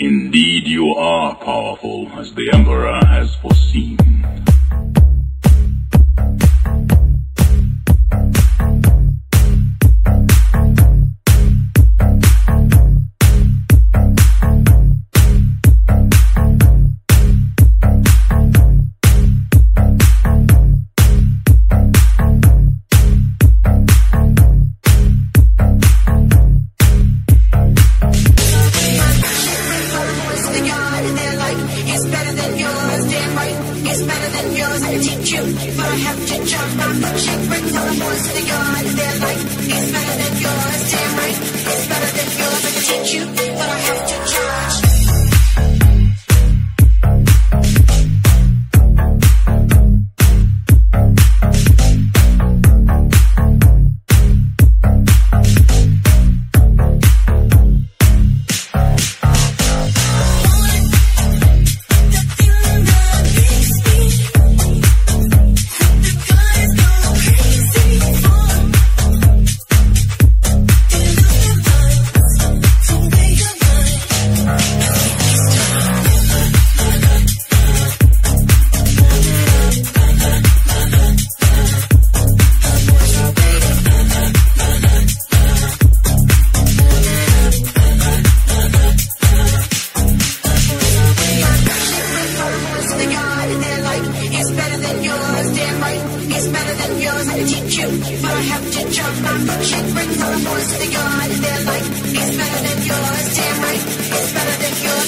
Indeed you are powerful, as the Emperor has foreseen. I a you, but I have to jump on the cheap brings all the boys to the yard. They're like, it's better than yours, damn right. It's better than yours. I can teach you, but I have gonna teach you, But I have to jump my shit brings all the force to the yard. And they're like, it's better than yours, damn right. It's better than yours.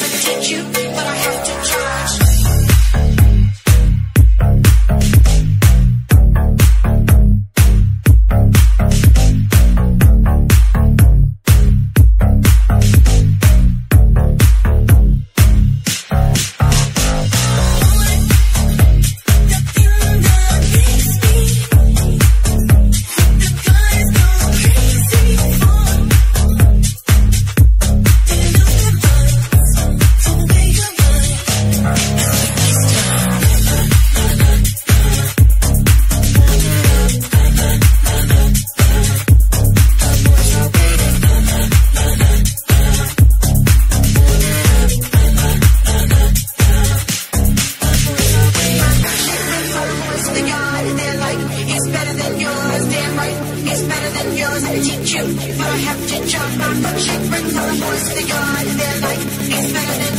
was gonna teach you, but I have to jump. My foot shake brings all the boys to the yard, and they're like, it's better than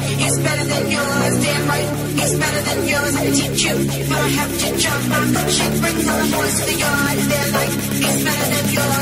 It's better than yours, damn right. It's better than yours. I teach you, but I have to jump. My shit brings all the boys to the yard. They're like, it's better than yours.